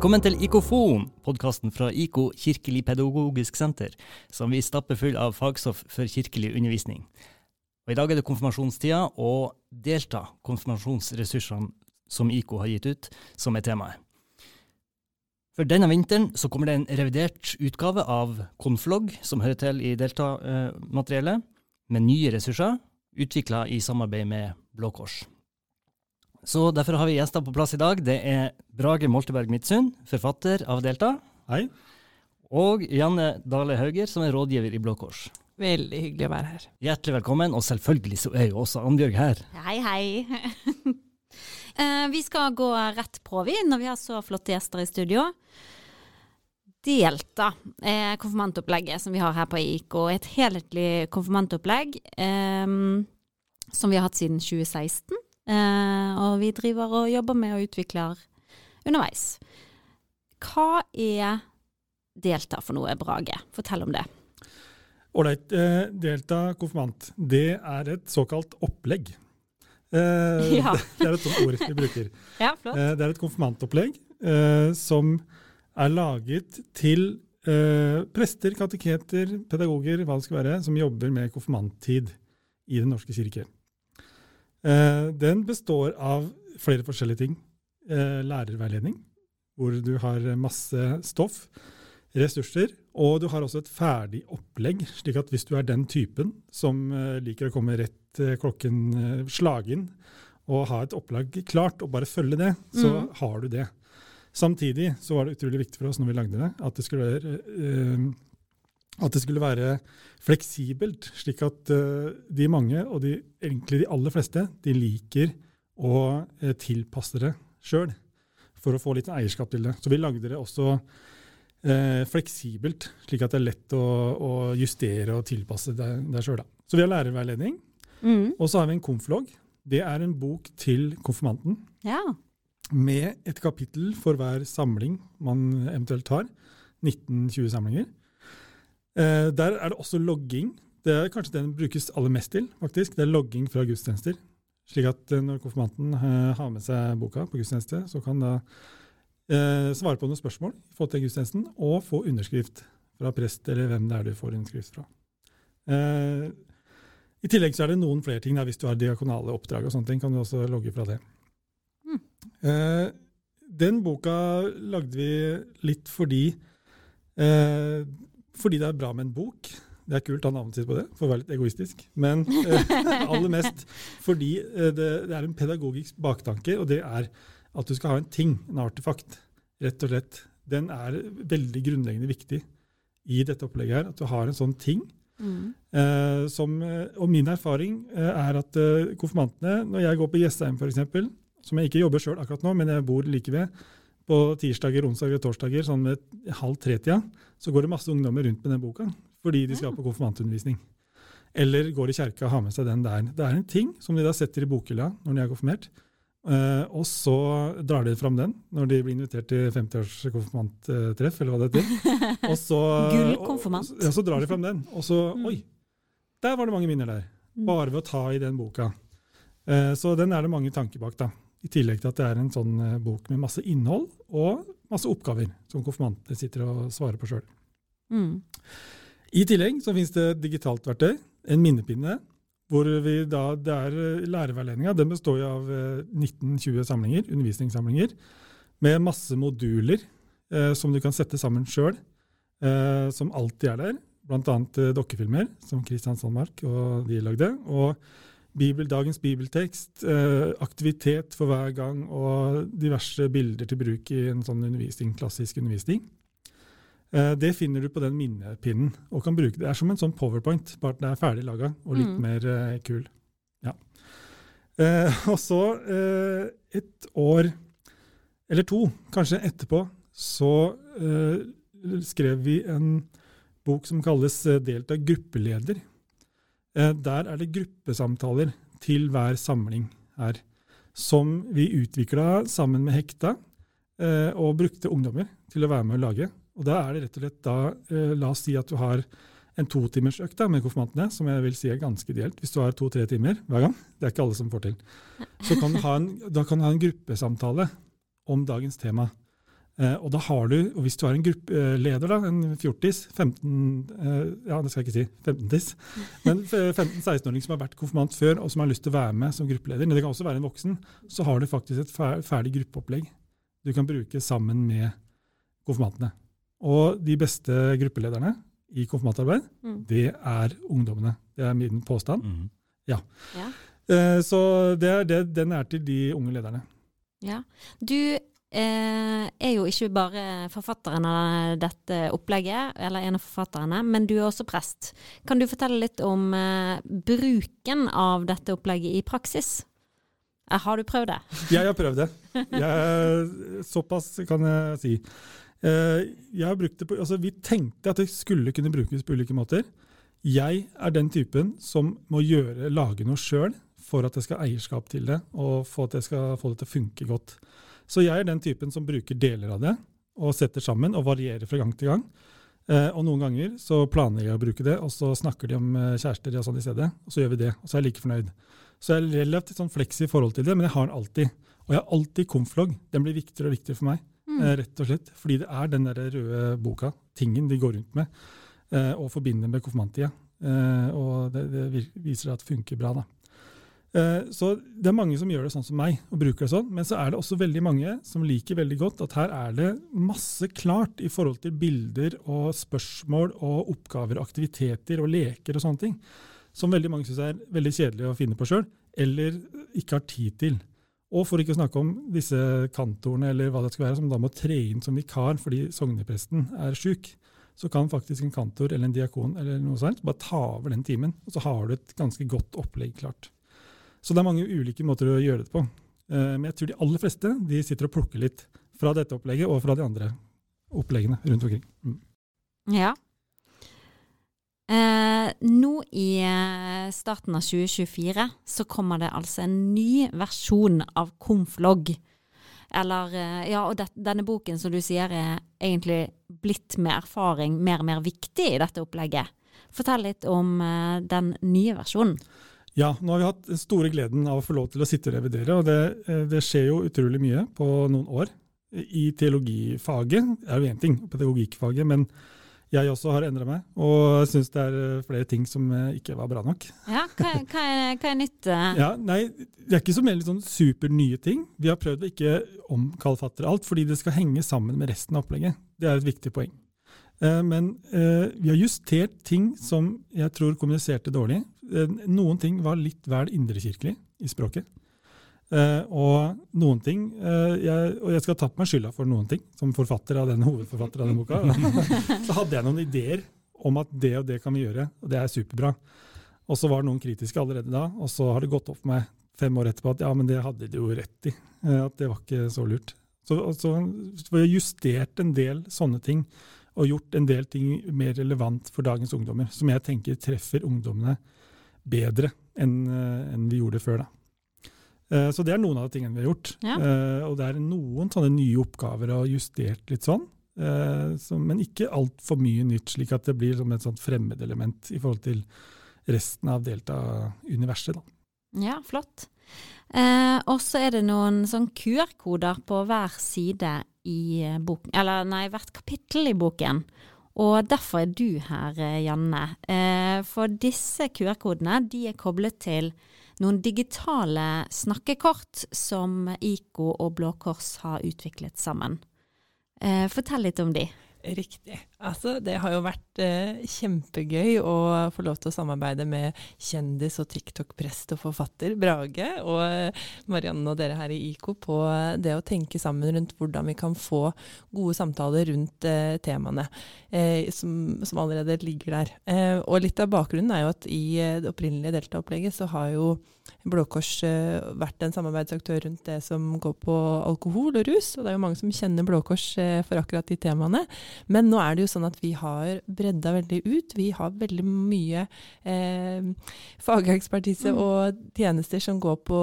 Velkommen til IKOFON, podkasten fra IKO kirkelig pedagogisk senter, som vi stapper full av fagstoff for kirkelig undervisning. Og I dag er det konfirmasjonstida, og delta konfirmasjonsressursene som IKO har gitt ut, som er temaet. For denne vinteren så kommer det en revidert utgave av Konflog, som hører til i deltamateriellet, med nye ressurser, utvikla i samarbeid med Blå Kors. Så derfor har vi gjester på plass i dag. Det er Brage Molteberg Midtsund, forfatter av Delta. Hei. Og Janne Dale Hauger, som er rådgiver i Blå Kors. Veldig hyggelig å være her. Hjertelig velkommen, og selvfølgelig så er jo også Annbjørg her. Hei, hei. uh, vi skal gå rett på, vi, når vi har så flotte gjester i studio. Delta er konfirmantopplegget som vi har her på IK. Et helhetlig konfirmantopplegg um, som vi har hatt siden 2016. Eh, og vi driver og jobber med og utvikler underveis. Hva er Delta for noe, Brage? Fortell om det. Ålreit. Eh, Delta konfirmant, det er et såkalt opplegg. Eh, ja. det er et sånt ord vi bruker. Ja, flott. Det er et konfirmantopplegg som er laget til prester, kateketer, pedagoger, hva det skal være, som jobber med konfirmanttid i Den norske kirke. Eh, den består av flere forskjellige ting. Eh, lærerveiledning, hvor du har masse stoff, ressurser, og du har også et ferdig opplegg, slik at hvis du er den typen som eh, liker å komme rett klokken slagen og ha et opplag klart og bare følge det, så mm. har du det. Samtidig så var det utrolig viktig for oss når vi lagde det, at det skulle være at det skulle være fleksibelt, slik at uh, de mange, og de, egentlig de aller fleste, de liker å uh, tilpasse det sjøl for å få litt eierskap til det. Så vi lagde det også uh, fleksibelt, slik at det er lett å, å justere og tilpasse det, det sjøl. Så vi har lærerveiledning, mm. og så har vi en konflog. Det er en bok til konfirmanten. Ja. Med et kapittel for hver samling man eventuelt har. 19-20 samlinger. Eh, der er det også logging. Det er kanskje den brukes aller mest til. faktisk. Det er logging fra gudstjenester. Slik at eh, når konfirmanten eh, har med seg boka på gudstjeneste, så kan da eh, svare på noen spørsmål få til gudstjenesten, og få underskrift fra prest, eller hvem det er du får underskrift fra. Eh, I tillegg så er det noen flere ting. Da. Hvis du har diakonale oppdrag, og sånne ting, kan du også logge fra det. Mm. Eh, den boka lagde vi litt fordi fordi det er bra med en bok. Det er kult å ha navnet sitt på det, for å være litt egoistisk. Men eh, aller mest fordi eh, det, det, er en pedagogisk baktanke, og det er at du skal ha en ting, en artefakt. Rett og slett. Den er veldig grunnleggende viktig i dette opplegget her. At du har en sånn ting. Mm. Eh, som, eh, og min erfaring eh, er at eh, konfirmantene, når jeg går på Jessheim f.eks., som jeg ikke jobber sjøl akkurat nå, men jeg bor like ved, på tirsdager, onsdager og torsdager sånn ved halv tre-tida, så går det masse ungdommer rundt med den boka fordi de skal på konfirmantundervisning. Eller går i kjerka og har med seg den der. Det er en ting som de da setter i bokhylla når de er konfirmert. Uh, og så drar de fram den når de blir invitert til 50-års konfirmanttreff, eller hva det heter. Og så, Gullkonfirmant. Ja, så drar de fram den, og så mm. Oi! Der var det mange minner der. Mm. Bare ved å ta i den boka. Uh, så den er det mange tanker bak, da. I tillegg til at det er en sånn uh, bok med masse innhold og masse oppgaver som konfirmantene sitter og svarer på sjøl. Mm. I tillegg så finnes det digitalt verktøy, en minnepinne, hvor vi da, det er eh, lærerveiledninga. Den består jo av 19-20 eh, samlinger, undervisningssamlinger, med masse moduler eh, som du kan sette sammen sjøl, eh, som alltid er der. Annet eh, dokkefilmer, som Kristian Sandmark og de lagde. og Bibel, dagens bibeltekst, eh, aktivitet for hver gang og diverse bilder til bruk i en sånn undervisning, klassisk undervisning. Eh, det finner du på den minnepinnen. og kan bruke Det er som en sånn powerpoint, bare at den er ferdig laga og litt mm. mer eh, kul. Ja. Eh, og så, eh, et år eller to, kanskje etterpå, så eh, skrev vi en bok som kalles 'Delta gruppeleder'. Eh, der er det gruppesamtaler til hver samling her, som vi utvikla sammen med Hekta, eh, og brukte ungdommer til å være med å lage. Og da er det rett og slett da, eh, La oss si at du har en totimersøkt med konfirmantene, som jeg vil si er ganske ideelt. Hvis du har to-tre timer hver gang, det er ikke alle som får til, så kan en, da kan du ha en gruppesamtale om dagens tema. Eh, og da har du, og hvis du er en gruppeleder, da, en fjortis, 15 eh, ja det skal jeg ikke si, 15-tis, men 15-16-åring som har vært konfirmant før og som har lyst til å være med som gruppeleder, men det kan også være en voksen, så har du faktisk et ferdig gruppeopplegg du kan bruke sammen med konfirmantene. Og de beste gruppelederne i konfirmantarbeid, mm. det er ungdommene. Det er min påstand. Mm. Ja. ja. Eh, så det er det, den er til de unge lederne. Ja. Du eh, er jo ikke bare forfatteren av dette opplegget, eller en av forfatterne, men du er også prest. Kan du fortelle litt om eh, bruken av dette opplegget i praksis? Eh, har du prøvd det? Jeg har prøvd det. Jeg, såpass kan jeg si. Eh, jeg har brukt det på, altså Vi tenkte at det skulle kunne brukes på ulike måter. Jeg er den typen som må gjøre, lage noe sjøl for at jeg skal ha eierskap til det, og for at jeg skal få det til å funke godt. Så jeg er den typen som bruker deler av det, og setter sammen og varierer fra gang til gang. Eh, og noen ganger så planlegger jeg å bruke det, og så snakker de om eh, kjærester og sånn i stedet. Og så gjør vi det, og så er jeg like fornøyd. Så jeg er relativt sånn fleks i forhold til det, men jeg har den alltid. Og jeg har alltid komflogg. Den blir viktigere og viktigere for meg, mm. eh, rett og slett. Fordi det er den der røde boka, tingen de går rundt med, eh, og forbinder med konfirmanttida. Eh, og det, det, viser at det funker bra, da. Eh, så det er mange som gjør det sånn som meg, og bruker det sånn. Men så er det også veldig mange som liker veldig godt at her er det masse klart i forhold til bilder og spørsmål og oppgaver, aktiviteter og leker og sånne ting. Som veldig mange syns er veldig kjedelig å finne på sjøl, eller ikke har tid til. Og for ikke å snakke om disse kantorene eller hva det skal være, som da må tre inn som vikar fordi sognepresten er sjuk. Så kan faktisk en kantor eller en diakon eller noe sånt bare ta over den timen, og så har du et ganske godt opplegg klart. Så det er mange ulike måter å gjøre det på. Eh, men jeg tror de aller fleste de sitter og plukker litt fra dette opplegget og fra de andre oppleggene rundt omkring. Mm. Ja. Eh, nå i eh, starten av 2024 så kommer det altså en ny versjon av Konflogg. Eller eh, Ja, og det, denne boken som du sier er egentlig blitt med erfaring mer og mer viktig i dette opplegget. Fortell litt om den nye versjonen. Ja, nå har vi hatt den store gleden av å få lov til å sitte og revidere. og Det, eh, det skjer jo utrolig mye på noen år. I teologifaget er jo én ting, pedagogikkfaget, men jeg også har endra meg og syns det er eh, flere ting som eh, ikke var bra nok. Ja, Hva, hva, er, hva er, nytt? Ja, nei, Det er ikke så veldig sånn supernye ting. Vi har prøvd å ikke omkalfatre alt, fordi det skal henge sammen med resten av opplegget. Det er et viktig poeng. Men vi har justert ting som jeg tror kommuniserte dårlig. Eh, noen ting var litt vel indrekirkelig i språket. Og noen ting jeg, Og jeg skal ta på meg skylda for noen ting, som forfatter av den hovedforfatter av den boka. så hadde jeg noen ideer om at det og det kan vi gjøre, og det er superbra. Og så var noen kritiske allerede da, og så har det gått opp for meg fem år etterpå at ja, men det hadde de jo rett i. At det var ikke så lurt. Så, så, så vi har justert en del sånne ting, og gjort en del ting mer relevant for dagens ungdommer, som jeg tenker treffer ungdommene bedre enn eh, en vi gjorde før. da. Eh, så det er noen av de tingene vi har gjort. Ja. Uh, og det er noen sånne nye oppgaver og justert litt sånn. Så, men ikke altfor mye nytt, slik at det blir som et sånt fremmedelement i forhold til resten av Delta-universet. da. Ja, flott. Uh, og så er det noen sånn QR-koder på hver side i boken, eller nei, hvert kapittel i boken. Og derfor er du her, eh, Janne. Eh, for disse QR-kodene de er koblet til noen digitale snakkekort som IKO og Blå Kors har utviklet sammen. Eh, fortell litt om de. Riktig. Altså, det har jo vært eh, kjempegøy å få lov til å samarbeide med kjendis og TikTok-prest og forfatter Brage og eh, Marianne og dere her i IKO på det å tenke sammen rundt hvordan vi kan få gode samtaler rundt eh, temaene eh, som, som, allerede ligger der. Eh, og litt av bakgrunnen er jo at i eh, det opprinnelige Delta-opplegget så har jo Blå Kors vært en samarbeidsaktør rundt det som går på alkohol og rus, og det er jo mange som kjenner Blå Kors for akkurat de temaene. Men nå er det jo sånn at vi har bredda veldig ut. Vi har veldig mye eh, fagekspertise mm. og tjenester som går på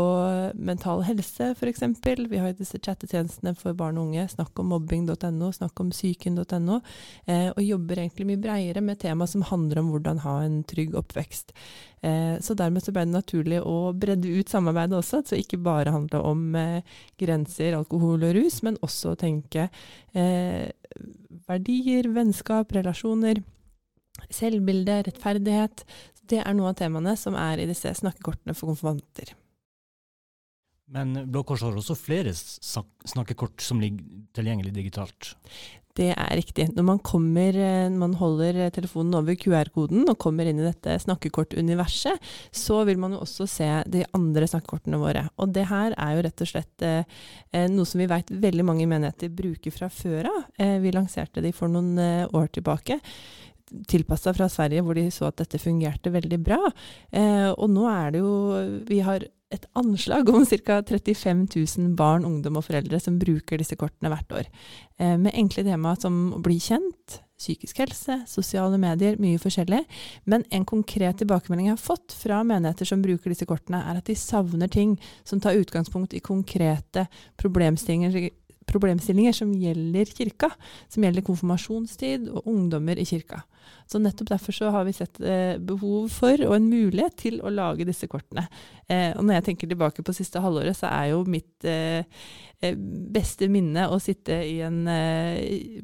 mental helse, f.eks. Vi har disse chattetjenestene for barn og unge, snakk om mobbing.no, snakk om psyken.no, eh, og jobber egentlig mye breiere med tema som handler om hvordan ha en trygg oppvekst. Eh, så dermed så ble det naturlig å bredde ut samarbeidet også, så ikke bare handle om eh, grenser, alkohol og rus, men også tenke eh, verdier, vennskap, relasjoner, selvbilde, rettferdighet. Det er noen av temaene som er i disse snakkekortene for konfirmanter. Men Blå Kors har også flere snakkekort som ligger tilgjengelig digitalt? Det er riktig. Når man, kommer, eh, man holder eh, telefonen over QR-koden og kommer inn i dette snakkekortuniverset, så vil man jo også se de andre snakkekortene våre. Og det her er jo rett og slett eh, eh noe som vi vet veldig mange menigheter bruker fra før av. Eh, vi lanserte de for noen eh, år tilbake tilpassa fra Sverige, hvor de så at dette fungerte veldig bra. Eh, og nå er det jo Vi har et anslag om ca. 35 000 barn, ungdom og foreldre som bruker disse kortene hvert år. Eh, med enkle tema som å bli kjent, psykisk helse, sosiale medier, mye forskjellig. Men en konkret tilbakemelding jeg har fått fra menigheter som bruker disse kortene, er at de savner ting som tar utgangspunkt i konkrete problemstillinger problemstillinger som gjelder kirka, som gjelder konfirmasjonstid og ungdommer i kirka. Så nettopp derfor så har vi sett eh, behov for og en mulighet til å lage disse kortene. Eh, og når jeg tenker tilbake på siste halvåret, så er jo mitt eh, beste minne å sitte i en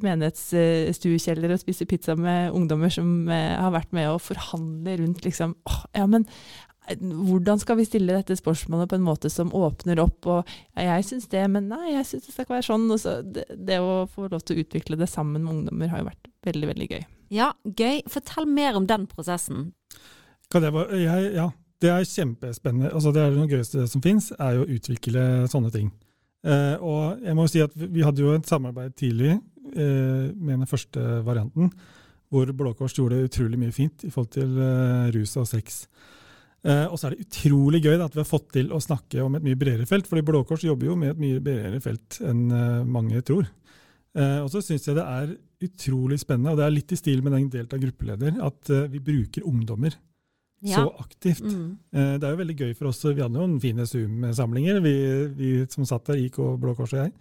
menighetsstuekjeller og spise pizza med ungdommer som har vært med å forhandle rundt liksom åh, ja, men hvordan skal vi stille dette spørsmålet på en måte som åpner opp? og ja, Jeg syns det, men nei, jeg syns det skal ikke være sånn. Så det, det, å få lov til å utvikle det sammen med ungdommer har jo vært veldig, veldig gøy. Ja, gøy. Fortell mer om den prosessen. Det, jeg, ja, det er kjempespennende. Altså, det er det gøyeste som fins, er jo å utvikle sånne ting. Eh, og jeg må jo si at vi hadde jo et samarbeid tidlig eh, med den første varianten, hvor Blå Kors gjorde utrolig mye fint i forhold til eh, rus og sex. Eh, og så er det utrolig gøy at vi har fått til å snakke om et mye bredere felt, fordi Blå Kors jobber jo med et mye bredere felt enn eh, mange tror. Eh, og så syns jeg det er utrolig spennende, og det er litt i stil med den Delta gruppeleder, at vi bruker ungdommer ja. så aktivt. Mm. Det er jo veldig gøy for oss. Vi hadde noen fine Zoom-samlinger, vi, vi, som satt der, IK, Blå Kors og jeg.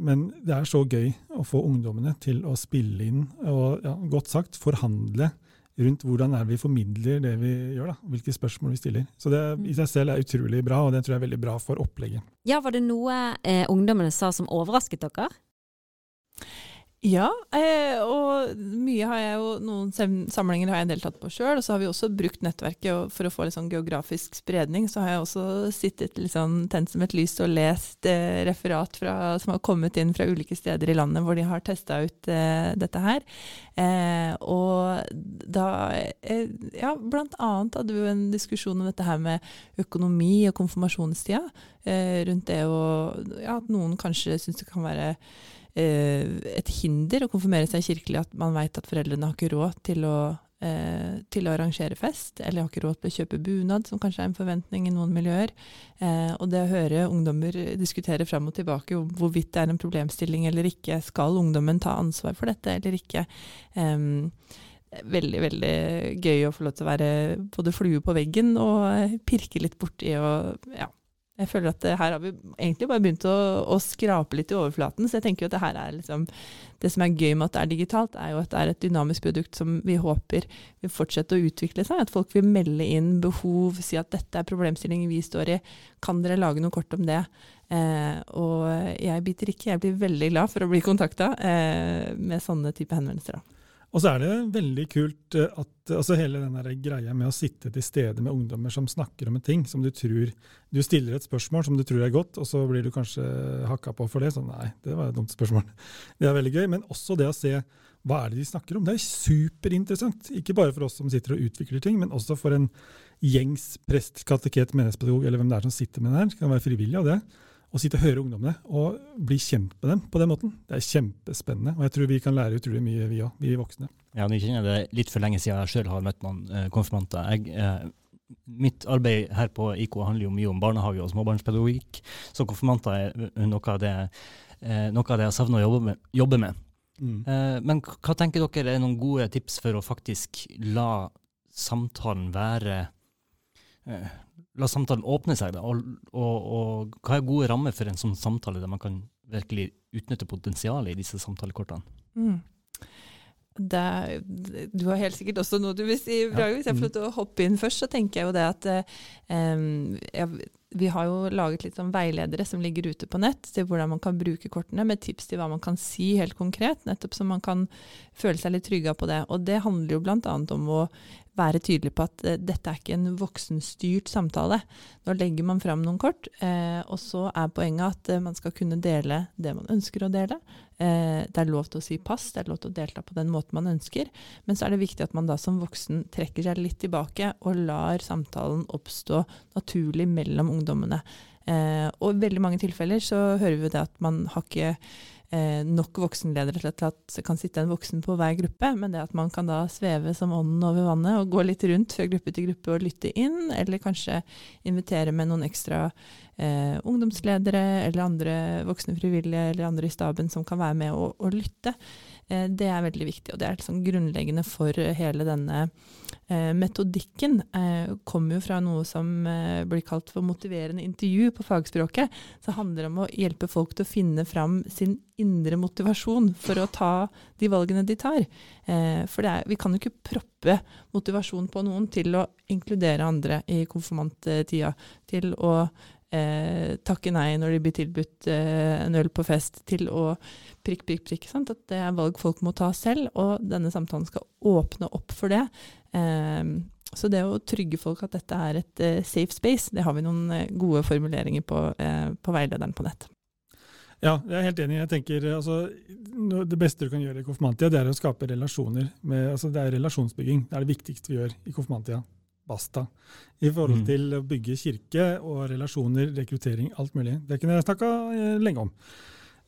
Men det er så gøy å få ungdommene til å spille inn og ja, godt sagt forhandle rundt hvordan er vi formidler det vi gjør, da, hvilke spørsmål vi stiller. Så det i seg selv er utrolig bra, og det tror jeg er veldig bra for opplegget. Ja, Var det noe eh, ungdommene sa som overrasket dere? Ja, eh, og mye har jeg jo Noen samlinger har jeg deltatt på sjøl. Og så har vi også brukt nettverket for å få litt sånn geografisk spredning. Så har jeg også sittet litt sånn tent som et lys og lest eh, referat fra, som har kommet inn fra ulike steder i landet hvor de har testa ut eh, dette her. Eh, og da eh, Ja, blant annet hadde vi jo en diskusjon om dette her med økonomi og konfirmasjonstida. Eh, rundt det å Ja, at noen kanskje syns det kan være et hinder å konfirmere seg kirkelig at man veit at foreldrene har ikke råd til å, eh, til å arrangere fest, eller har ikke råd til å kjøpe bunad, som kanskje er en forventning i noen miljøer. Eh, og det å høre ungdommer diskutere fram og tilbake hvorvidt det er en problemstilling eller ikke, skal ungdommen ta ansvar for dette eller ikke. Veldig, veldig gøy å få lov til å være både flue på veggen og pirke litt borti og ja, jeg føler at her har vi egentlig bare begynt å, å, skrape litt i overflaten. Så jeg tenker at det her er liksom Det som er gøy med at det er digitalt, er jo at det er et dynamisk produkt som vi håper vil fortsette å utvikle seg. At folk vil melde inn behov, si at dette er problemstillingen vi står i. Kan dere lage noe kort om det? Eh, og jeg biter ikke. Jeg blir veldig glad for å bli kontakta eh, med sånne type henvendelser. da. Og så er det veldig kult eh, at altså hele den greia med å sitte til stede med ungdommer som snakker om en ting som du tror Du stiller et spørsmål som du tror er godt, og så blir du kanskje hakka på for det. Sånn, nei, det var et dumt spørsmål. Det er veldig gøy. Men også det å se hva er det de snakker om. Det er superinteressant. Ikke bare for oss som sitter og utvikler ting, men også for en gjengs prest, kateket, menighetspedagog eller hvem det er som sitter med det her. Det kan være frivillig av det å sitte og høre ungdommene og bli kjent med dem på den måten. Det er kjempespennende, og jeg tror vi kan lære utrolig mye, vi òg, vi voksne. Ja, Nå kjenner jeg det litt for lenge siden jeg sjøl har møtt noen eh, konfirmanter. Jeg, eh, mitt arbeid her på IK handler jo mye om barnehage og småbarnspedagogikk, så konfirmanter er noe av det, eh, noe av det jeg savner å jobbe med. Jobbe med. Mm. Eh, men hva tenker dere er noen gode tips for å faktisk la samtalen være eh, La samtalen åpne seg, da, og, og, og hva er gode rammer for en sånn samtale der man kan virkelig utnytte potensialet i disse samtalekortene? Mm. Det, du har helt sikkert også noe du vil si, Brage. Hvis jeg får lov til å hoppe inn først, så tenker jeg jo det at eh, ja, vi har jo laget litt sånn veiledere som ligger ute på nett til hvordan man kan bruke kortene, med tips til hva man kan si helt konkret, nettopp så man kan føle seg litt trygga på det. Og det handler jo bl.a. om å være tydelig på at eh, dette er ikke en voksenstyrt samtale. Nå legger man fram noen kort, eh, og så er poenget at eh, man skal kunne dele det man ønsker å dele. Eh, det er lov til å si pass, det er lov til å delta på den måten man ønsker. Men så er det viktig at man da som voksen trekker seg litt tilbake og lar samtalen oppstå naturlig mellom ungdommene. Eh, og i veldig mange tilfeller så hører vi det at man har ikke eh, nok voksenledere til at det kan sitte en voksen på hver gruppe, men det at man kan da sveve som ånden over vannet og gå litt rundt fra gruppe til gruppe og lytte inn, eller kanskje invitere med noen ekstra eh, ungdomsledere eller andre voksne frivillige eller andre i staben som kan være med og, og lytte. Eh, det er veldig viktig, og det er liksom grunnleggende for hele denne eh, metodikken. Eh, kommer jo fra noe som eh, blir kalt for motiverende intervju på fagspråket. Så handler det om å hjelpe folk til å finne fram sin indre motivasjon for å ta de valgene de tar. For er, vi kan jo ikke proppe motivasjon på noen til å inkludere andre i konfirmanttida. Til å eh, takke nei når de blir tilbudt eh, en øl på fest. Til å prikk, prikk, prikk. Sant? At det er valg folk må ta selv, og denne samtalen skal åpne opp for det. Eh, så det å trygge folk at dette er et eh, safe space, det har vi noen eh, gode formuleringer på, eh, på veilederen på nett. Ja, jeg er helt enig. Jeg tenker altså, Det beste du kan gjøre i konfirmantia, det er å skape relasjoner. Med, altså, det er relasjonsbygging. Det er det viktigste vi gjør i konfirmanttida. Basta. I forhold Mm. til å bygge kirke og relasjoner, rekruttering, alt mulig. Det kunne jeg snakka lenge om.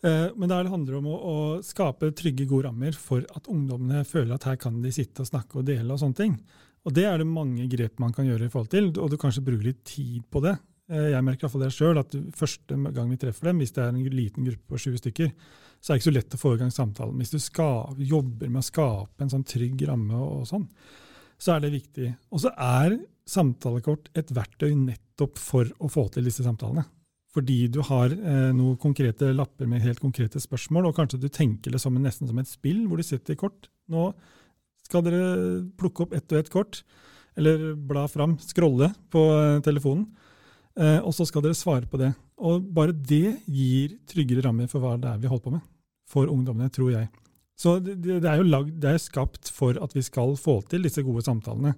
Eh, Men det handler om å, å skape trygge, gode rammer for at ungdommene føler at her kan de sitte og snakke og dele og sånne ting. Og det er det mange grep man kan gjøre i forhold til, og du kanskje bruker litt tid på det. Eh, Jeg merker i hvert fall det sjøl, at første gang vi treffer dem, hvis det er en liten gruppe på 20 stykker, så er det ikke så lett å få i gang samtalen. Hvis du skal, jobber med å skape en sånn trygg ramme og, og sånn, så er det viktig. Og så er samtalekort et verktøy nettopp for å få til disse samtalene. Fordi du har eh, noen konkrete lapper med helt konkrete spørsmål, og kanskje du tenker det som en, nesten som et spill, hvor du setter kort. Nå skal dere plukke opp ett og ett kort, eller bla fram, scrolle på eh, telefonen, eh, og så skal dere svare på det. Og bare det gir tryggere rammer for hva det er vi holder på med, for ungdommene, tror jeg. Så det, det er jo lag, det er skapt for at vi skal få til disse gode samtalene,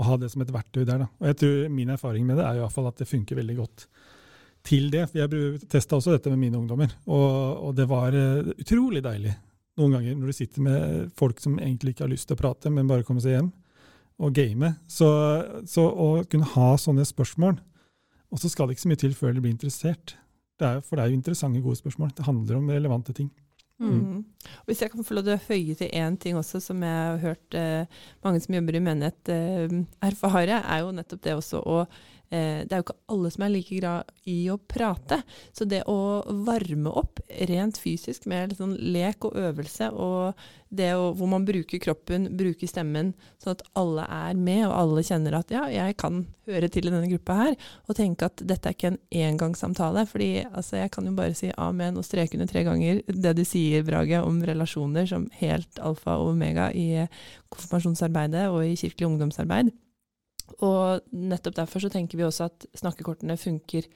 og ha det som et verktøy der. Da. Og jeg tror Min erfaring med det er i hvert fall at det funker veldig godt til det. For Jeg testa også dette med mine ungdommer, og, og det var eh, utrolig deilig noen ganger når du sitter med folk som egentlig ikke har lyst til å prate, men bare komme seg hjem og game. Så, så å kunne ha sånne spørsmål, og så skal det ikke så mye til før de blir interessert. Det er, for det er jo interessante, gode spørsmål. Det handler om relevante ting. Mm. Hvis jeg kan få lov til å føye til én ting også, som jeg har hørt eh, mange som jobber i menighet eh, erfare, er jo nettopp det også å Det er jo ikke alle som er like glad i å prate. Så det å varme opp rent fysisk med sånn lek og øvelse, og det å, hvor man bruker kroppen, bruker stemmen, sånn at alle er med, og alle kjenner at ja, jeg kan høre til i denne gruppa her, og tenke at dette er ikke en engangssamtale. fordi altså, jeg kan jo bare si amen og streke under tre ganger det du sier, Brage, om relasjoner som helt alfa og omega i konfirmasjonsarbeidet og i kirkelig ungdomsarbeid. Og nettopp derfor så tenker vi også at snakkekortene funker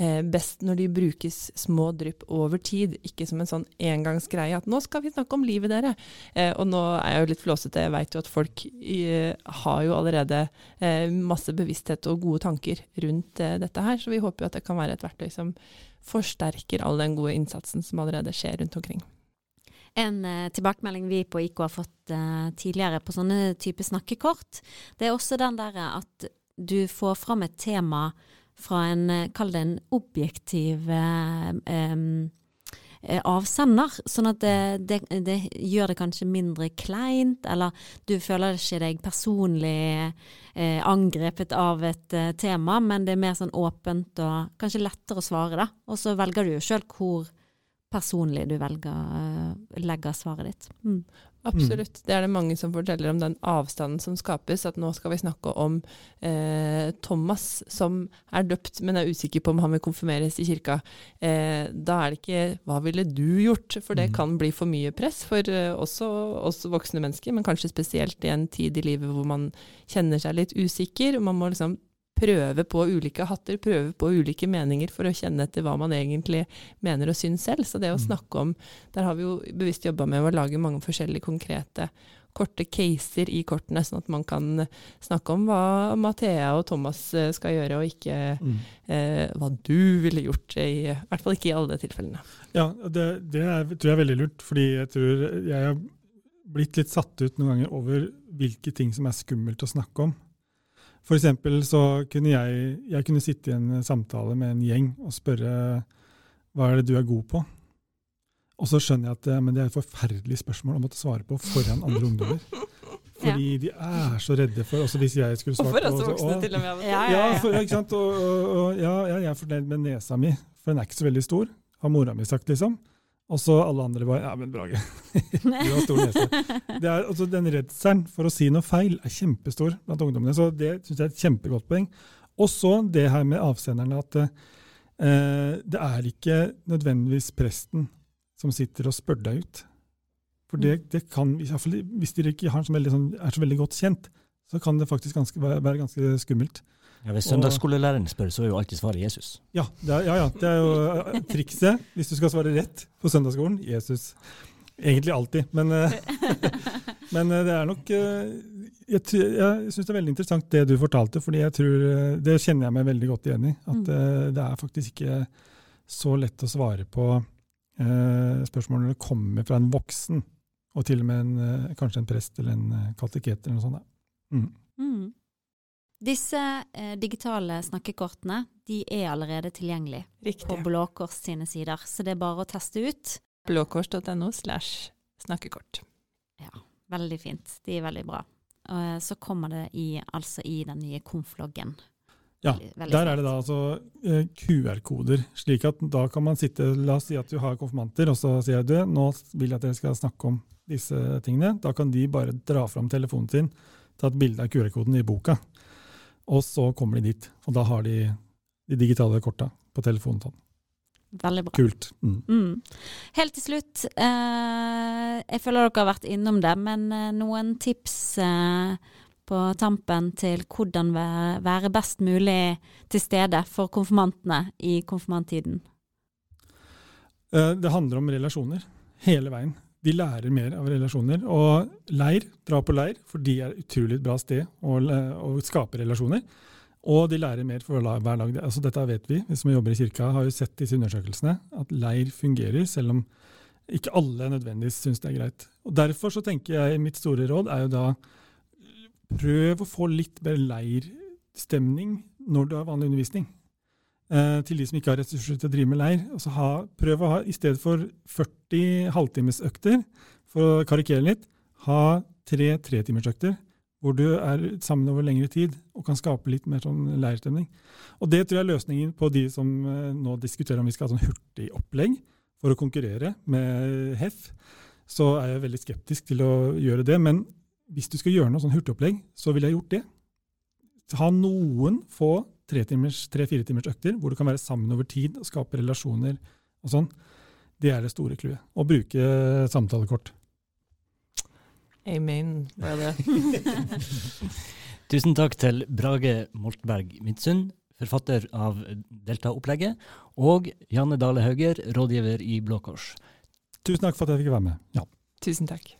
eh, best når de brukes små drypp over tid, ikke som en sånn engangsgreie at 'nå skal vi snakke om livet dere'. Eh, og nå er jeg jo litt flåsete, jeg veit jo at folk eh, har jo allerede eh, masse bevissthet og gode tanker rundt eh, dette her, så vi håper jo at det kan være et verktøy som forsterker all den gode innsatsen som allerede skjer rundt omkring. En eh, tilbakemelding vi på IK har fått eh, tidligere på sånne type snakkekort, det er også den der at du får fram et tema fra en, eh, kall det en objektiv eh, eh, avsender, sånn at det, det, det gjør det kanskje mindre kleint, eller du føler ikke deg personlig eh, angrepet av et eh, tema, men det er mer sånn åpent og kanskje lettere å svare, da. Og så velger du jo sjøl hvor personlig du velger uh, legger svaret ditt. Mm. Absolutt. Det er det mange som forteller om den avstanden som skapes. At nå skal vi snakke om eh, Thomas som er døpt, men er usikker på om han vil konfirmeres i kirka. Eh, da er det ikke 'hva ville du gjort', for det mm. kan bli for mye press for eh, også oss voksne mennesker, men kanskje spesielt i en tid i livet hvor man kjenner seg litt usikker. og Man må liksom prøve på ulike hatter, prøve på ulike meninger for å kjenne etter hva man egentlig mener og syns selv. Så det å mm. snakke om Der har vi jo bevisst jobba med å lage mange forskjellige konkrete korte caser i kortene, sånn at man kan snakke om hva Mathea og Thomas eh, skal gjøre, og ikke mm. eh, hva du ville gjort. I, I, hvert fall ikke i alle tilfellene. Ja, det, det er, tror jeg er veldig lurt, fordi jeg tror jeg har blitt litt satt ut noen ganger over hvilke ting som er skummelt å snakke om. For eksempel så kunne jeg, jeg kunne sitte i en samtale med en gjeng og spørre hva er det du er god på? Og så skjønner jeg at men det er et forferdelig spørsmål å måtte svare på foran andre ungdommer. Fordi ja. de er så redde for også Hvis jeg skulle svart Og for oss voksne, til og med. Ja, ja, for, ikke sant? Og, og, og, ja, jeg er fornøyd med nesa mi, for den er ikke så veldig stor, har mora mi sagt, liksom. Og så alle andre bare Ja, men Brage, du har stor nese. Det er, altså, den redselen for å si noe feil er kjempestor blant ungdommene. Så det syns jeg er et kjempegodt poeng. Og så det her med avsenderne, at eh, det er ikke nødvendigvis presten som sitter og spør deg ut. For det, mm. det kan, Hvis dere ikke så veldig, sånn, er så veldig godt kjent, så kan det faktisk ganske, være ganske skummelt. Ja, Hvis søndagsskolelæreren spør, så er jo alltid svaret Jesus. Ja, det er, ja, ja, det er jo eh, trikset hvis du skal svare rett på søndagsskolen. Jesus. Egentlig alltid, men, eh, men eh, det er nok Jeg, jeg syns det er veldig interessant det du fortalte, fordi jeg tror, det kjenner jeg meg veldig godt igjen i. At mm. det er faktisk ikke så lett å svare på eh, spørsmål når det kommer fra en voksen, og til og med en, kanskje en prest eller en kateket eller noe sånt. Mm. Mm. Disse eh, digitale snakkekortene de er allerede tilgjengelig Riktig. på Blå Kors sine sider, så det er bare å teste ut. Blåkors.no slash snakkekort. Ja, veldig fint. De er veldig bra. Og eh, så kommer det i, altså i den nye konfloggen. Ja, veldig der er det da altså eh, QR-koder. slik at da kan man sitte, La oss si at du har konfirmanter, og så sier jeg du, nå vil jeg at dere skal snakke om disse tingene. Da kan de bare dra fram telefonen sin, ta et bilde av QR-koden i boka. Og så kommer de dit, og da har de de digitale korta på telefonen. Sånn. Veldig bra. Kult. Mm. Mm. Helt til slutt, eh, jeg føler dere har vært innom det, men eh, noen tips eh, på tampen til hvordan være, være best mulig til stede for konfirmantene i konfirmanttiden? Eh, det handler om relasjoner hele veien. De lærer mer av relasjoner. Og leir, dra på leir, for de er et utrolig bra sted å, å skape relasjoner. Og de lærer mer for hver dag. Altså, dette vet vi, vi som jobber i kirka, har jo sett disse undersøkelsene, at leir fungerer, selv om ikke alle nødvendigvis syns det er greit. Og Derfor så tenker jeg mitt store råd er jo da prøv å få litt mer leirstemning når du har vanlig undervisning til de som ikke har ressurser til å drive med leir. Altså ha, prøv å ha, I stedet for 40 halvtimesøkter, for å karikere litt, ha tre tretimersøkter hvor du er sammen over lengre tid og kan skape litt mer sånn leirstemning. Og Det tror jeg er løsningen på de som eh, nå diskuterer om vi skal ha sånn hurtigopplegg for å konkurrere med HEF. Så er jeg veldig skeptisk til å gjøre det. Men hvis du skal gjøre noe sånn hurtigopplegg, så ville jeg gjort det. Ha noen få tre-fire timers økter, hvor du kan være sammen over tid og skape relasjoner og sånn, det er det store clouet. Å bruke samtalekort. Amen, brother. Tusen takk til Brage Moltberg Midtsund, forfatter av Delta-opplegget, og Janne Dale Hauger, rådgiver i Blå Kors. Tusen takk for at jeg fikk være med. Ja. Tusen takk.